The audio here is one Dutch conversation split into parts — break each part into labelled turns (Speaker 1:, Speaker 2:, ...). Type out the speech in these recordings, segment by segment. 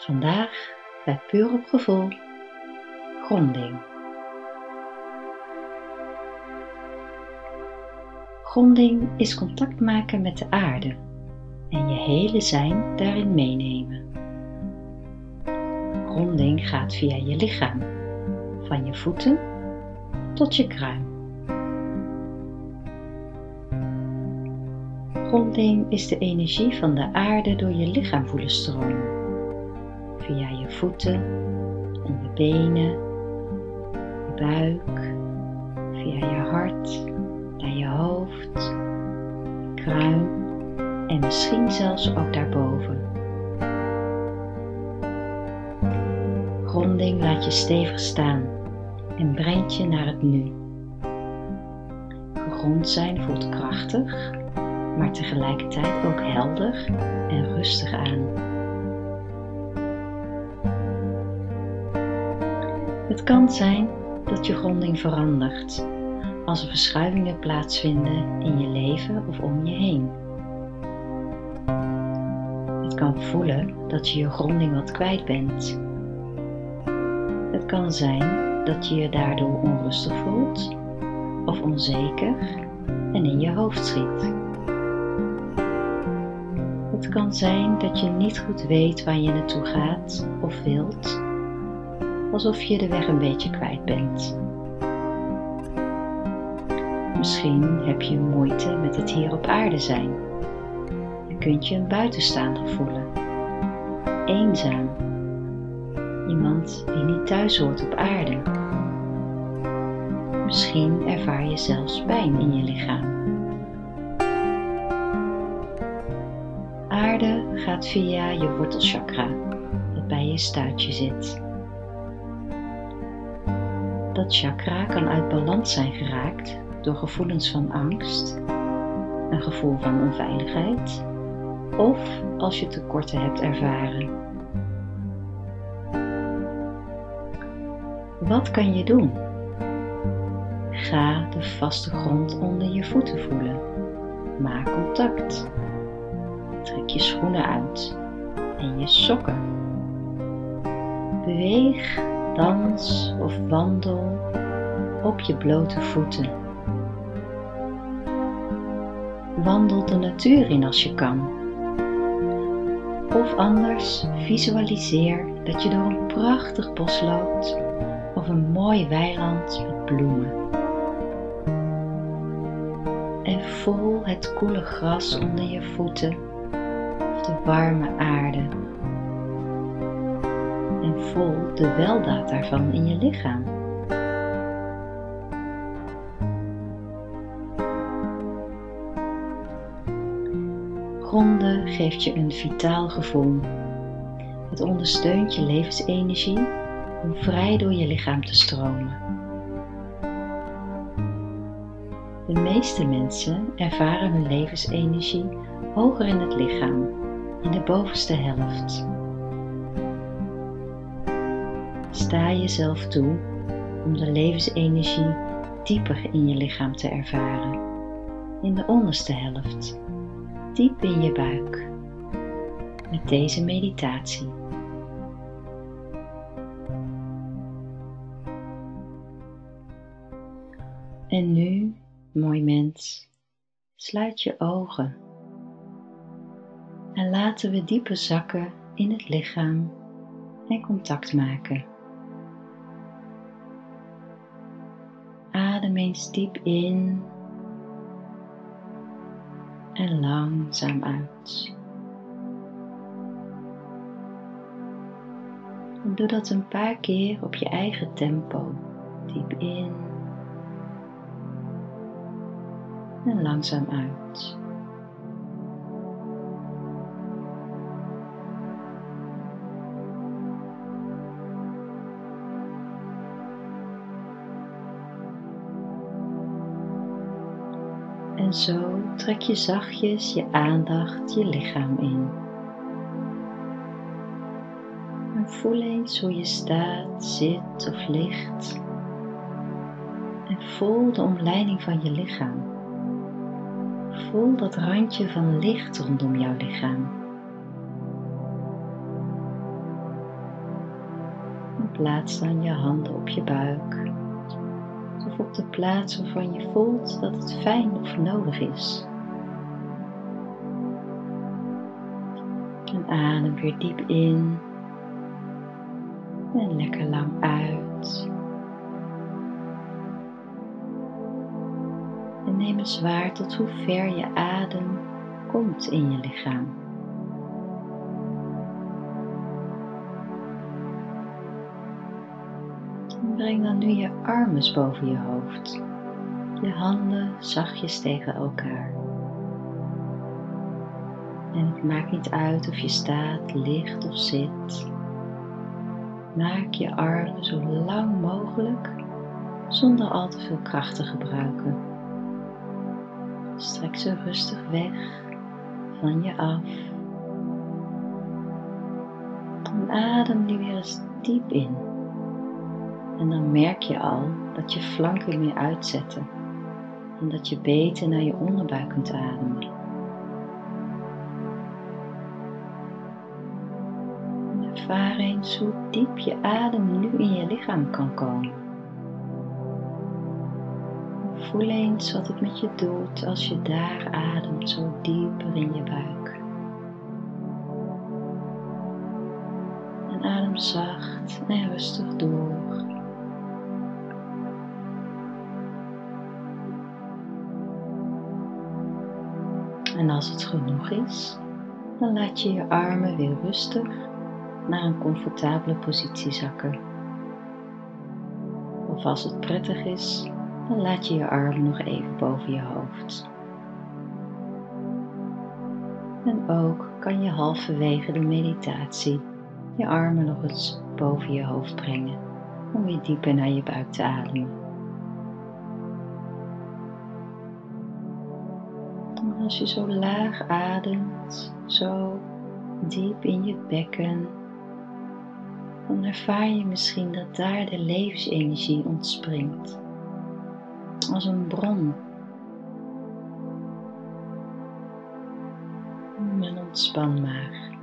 Speaker 1: Vandaag bij Puur op Gevoel gronding. Gronding is contact maken met de aarde en je hele zijn daarin meenemen. Gronding gaat via je lichaam, van je voeten tot je kruin. Gronding is de energie van de aarde door je lichaam voelen stromen, via je voeten en je benen, je buik, via je hart, naar je hoofd, kruin en misschien zelfs ook daarboven. Gronding laat je stevig staan en brengt je naar het nu. Gegrond zijn voelt krachtig, maar tegelijkertijd ook helder en rustig aan. Het kan zijn dat je gronding verandert als er verschuivingen plaatsvinden in je leven of om je heen. Het kan voelen dat je je gronding wat kwijt bent. Het kan zijn dat je je daardoor onrustig voelt of onzeker en in je hoofd schiet. Het kan zijn dat je niet goed weet waar je naartoe gaat of wilt, alsof je de weg een beetje kwijt bent. Misschien heb je moeite met het hier op aarde zijn. Je kunt je een buitenstaander voelen. Eenzaam. Iemand die niet thuis hoort op aarde. Misschien ervaar je zelfs pijn in je lichaam. Aarde gaat via je wortelchakra, dat bij je stuitje zit. Dat chakra kan uit balans zijn geraakt door gevoelens van angst, een gevoel van onveiligheid of als je tekorten hebt ervaren. Wat kan je doen? Ga de vaste grond onder je voeten voelen. Maak contact. Trek je schoenen uit en je sokken. Beweeg, dans of wandel op je blote voeten. Wandel de natuur in als je kan. Of anders visualiseer dat je door een prachtig bos loopt of een mooi weiland met bloemen. En voel het koele gras onder je voeten of de warme aarde. En voel de weldaad daarvan in je lichaam. Gronden geeft je een vitaal gevoel. Het ondersteunt je levensenergie om vrij door je lichaam te stromen. De meeste mensen ervaren hun levensenergie hoger in het lichaam, in de bovenste helft. Sta jezelf toe om de levensenergie dieper in je lichaam te ervaren, in de onderste helft diep in je buik met deze meditatie. En nu, mooi mens, sluit je ogen en laten we dieper zakken in het lichaam en contact maken. Eens diep in en langzaam uit. Doe dat een paar keer op je eigen tempo. Diep in en langzaam uit. En zo trek je zachtjes je aandacht je lichaam in. En voel eens hoe je staat, zit of ligt. En voel de omleiding van je lichaam. Voel dat randje van licht rondom jouw lichaam. plaats dan je handen op je buik op de plaats waarvan je voelt dat het fijn of nodig is. En adem weer diep in en lekker lang uit. En neem eens waar tot hoe ver je adem komt in je lichaam. Breng dan nu je armen boven je hoofd, je handen zachtjes tegen elkaar. En het maakt niet uit of je staat, ligt of zit. Maak je armen zo lang mogelijk zonder al te veel kracht te gebruiken. Strek ze rustig weg van je af. Adem nu weer eens diep in. En dan merk je al dat je flanken meer uitzetten en dat je beter naar je onderbuik kunt ademen. En ervaar eens hoe diep je adem nu in je lichaam kan komen. Voel eens wat het met je doet als je daar ademt zo dieper in je buik. En adem zacht en rustig door. En als het genoeg is, dan laat je je armen weer rustig naar een comfortabele positie zakken. Of als het prettig is, dan laat je je armen nog even boven je hoofd. En ook kan je halverwege de meditatie je armen nog eens boven je hoofd brengen om weer dieper naar je buik te ademen. Als je zo laag ademt, zo diep in je bekken, dan ervaar je misschien dat daar de levensenergie ontspringt. Als een bron. En ontspan maar.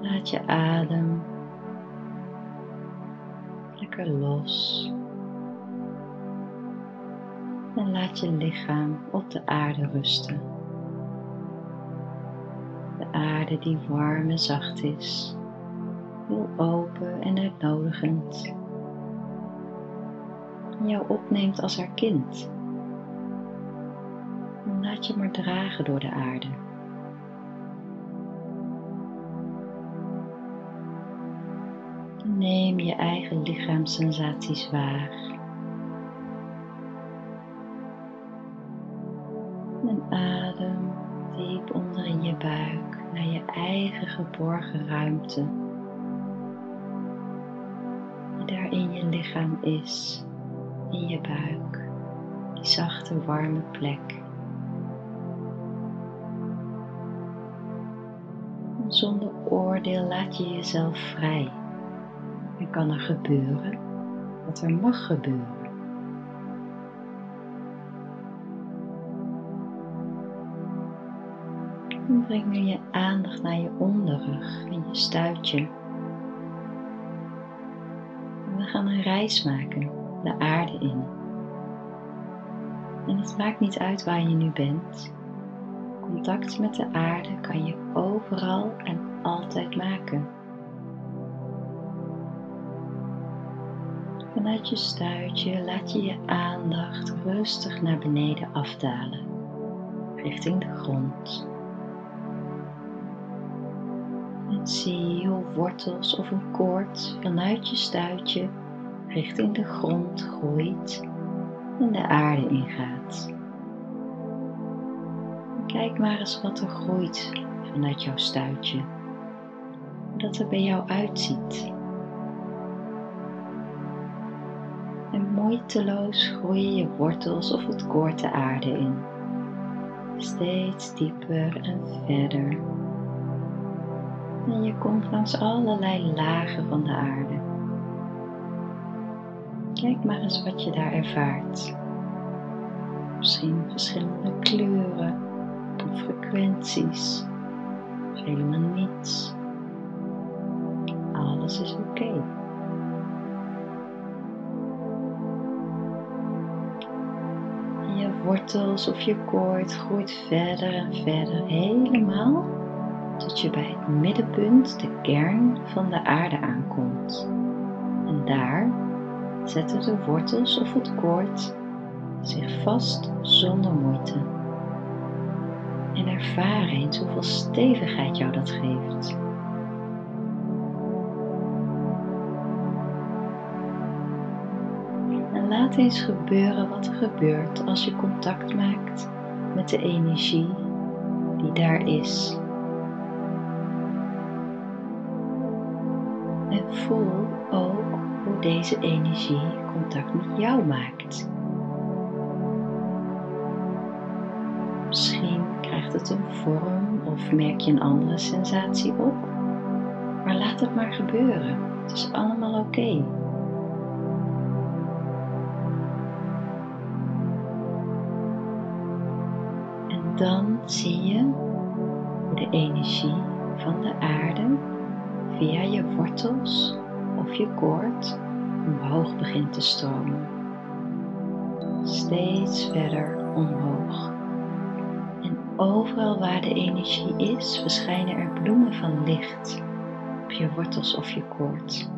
Speaker 1: Laat je adem lekker los en laat je lichaam op de aarde rusten. De aarde die warm en zacht is, heel open en uitnodigend. En jou opneemt als haar kind. Laat je maar dragen door de aarde. Neem je eigen lichaamssensaties waar. Naar je eigen geborgen ruimte, die daar in je lichaam is, in je buik, die zachte warme plek. zonder oordeel laat je jezelf vrij. En kan er gebeuren wat er mag gebeuren. Breng nu je aandacht naar je onderrug en je stuitje. we gaan een reis maken de aarde in. En het maakt niet uit waar je nu bent. Contact met de aarde kan je overal en altijd maken. Vanuit je stuitje laat je je aandacht rustig naar beneden afdalen, richting de grond. Zie hoe wortels of een koord vanuit je stuitje richting de grond groeit en de aarde ingaat. Kijk maar eens wat er groeit vanuit jouw stuitje, hoe dat er bij jou uitziet. En moeiteloos groeien je wortels of het koord de aarde in, steeds dieper en verder en je komt langs allerlei lagen van de aarde. Kijk maar eens wat je daar ervaart. Misschien verschillende kleuren frequenties, of helemaal niets. alles is oké. Je wortels of je koord groeit verder en verder helemaal je bij het middenpunt, de kern van de aarde aankomt. En daar zetten de wortels of het koord zich vast zonder moeite. En ervaar eens hoeveel stevigheid jou dat geeft. En laat eens gebeuren wat er gebeurt als je contact maakt met de energie die daar is. Voel ook hoe deze energie contact met jou maakt. Misschien krijgt het een vorm of merk je een andere sensatie op. Maar laat het maar gebeuren. Het is allemaal oké. En dan zie je hoe de energie van de aarde via je wortels of je koord omhoog begint te stromen. Steeds verder omhoog. En overal waar de energie is, verschijnen er bloemen van licht op je wortels of je koord.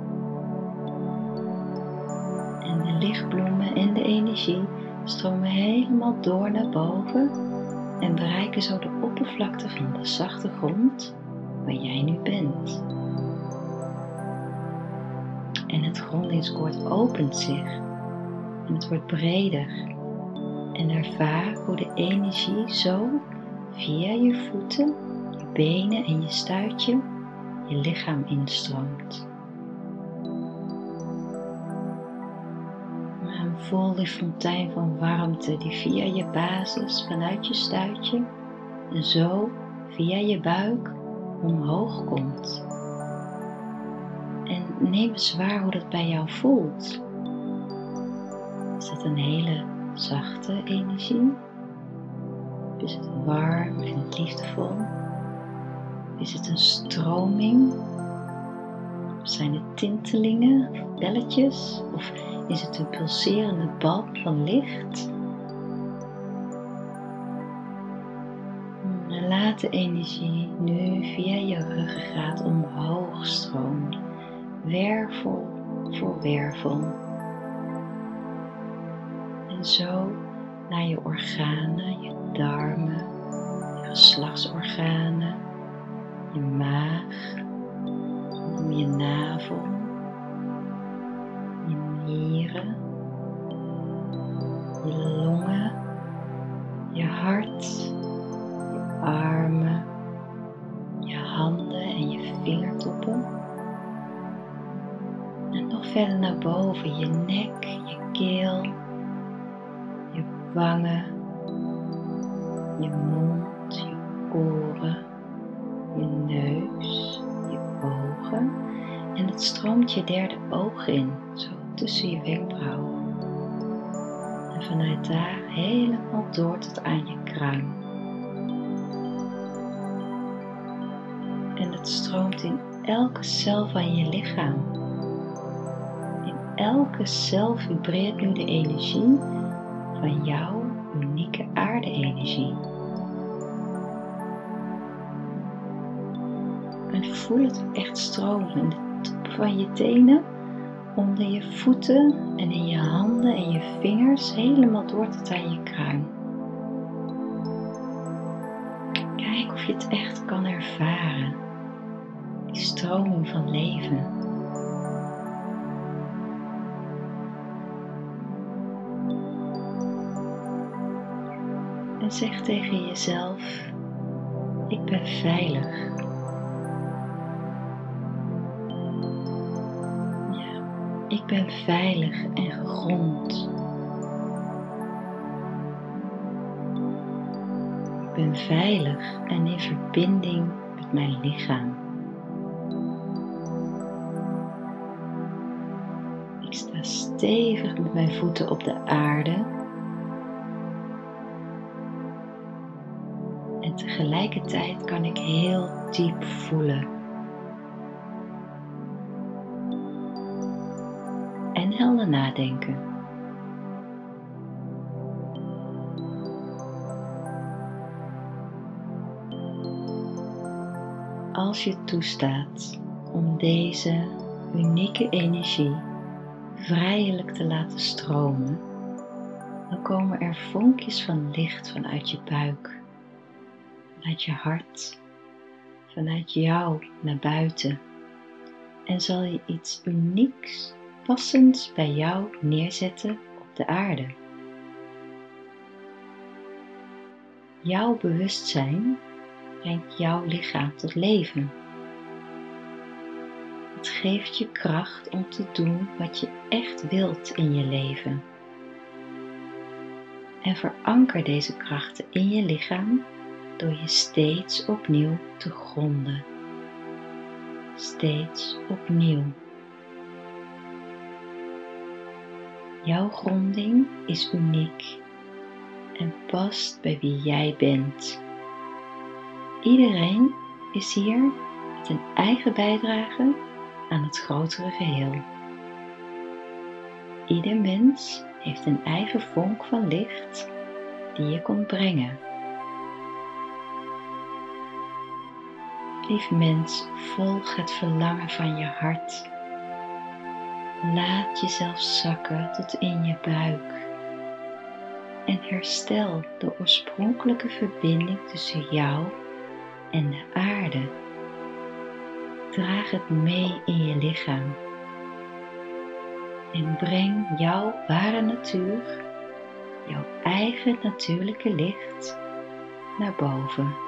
Speaker 1: En de lichtbloemen en de energie stromen helemaal door naar boven en bereiken zo de oppervlakte van de zachte grond waar jij nu bent en het grondingskoord opent zich en het wordt breder. En ervaar hoe de energie zo via je voeten, je benen en je stuitje je lichaam instroomt. En voel die fontein van warmte die via je basis vanuit je stuitje en zo via je buik omhoog komt neem eens waar hoe dat bij jou voelt. Is het een hele zachte energie? Is het warm en liefdevol? Is het een stroming? Zijn het tintelingen of belletjes? Of is het een pulserende bal van licht? laat de energie nu via je ruggengraat omhoog stromen wervel voor wervel. En zo naar je organen, je darmen, je geslachtsorganen, je maag, je navel, je nieren, je longen, je hart, je armen, verder naar boven, je nek, je keel, je wangen, je mond, je oren, je neus, je ogen. En het stroomt je derde oog in, zo tussen je wenkbrauwen. En vanuit daar helemaal door tot aan je kruin. En het stroomt in elke cel van je lichaam elke cel vibreert nu de energie van jouw unieke aarde-energie. En voel het echt stromen in de top van je tenen, onder je voeten en in je handen en je vingers, helemaal door tot aan je kruin. Kijk of je het echt kan ervaren, die stroming van leven. En zeg tegen jezelf: Ik ben veilig. Ja, ik ben veilig en gegrond. Ik ben veilig en in verbinding met mijn lichaam. Ik sta stevig met mijn voeten op de aarde tegelijkertijd kan ik heel diep voelen. ontspannen nadenken. Als je toestaat om deze unieke energie vrijelijk te laten stromen, dan komen er vonkjes van licht vanuit je buik, vanuit je hart, vanuit jou naar buiten en zal je iets unieks, passends bij jou neerzetten op de aarde. Jouw bewustzijn brengt jouw lichaam tot leven. Het geeft je kracht om te doen wat je echt wilt in je leven. En veranker deze krachten in je lichaam door je steeds opnieuw te gronden. Steeds opnieuw. Jouw gronding is uniek en past bij wie jij bent. Iedereen is hier met een eigen bijdrage aan het grotere geheel. Ieder mens heeft een eigen vonk van licht die je komt brengen. Lief mens, volg het verlangen van je hart. Laat jezelf zakken tot in je buik. En herstel de oorspronkelijke verbinding tussen jou en de aarde. Draag het mee in je lichaam. En breng jouw ware natuur, jouw eigen natuurlijke licht naar boven.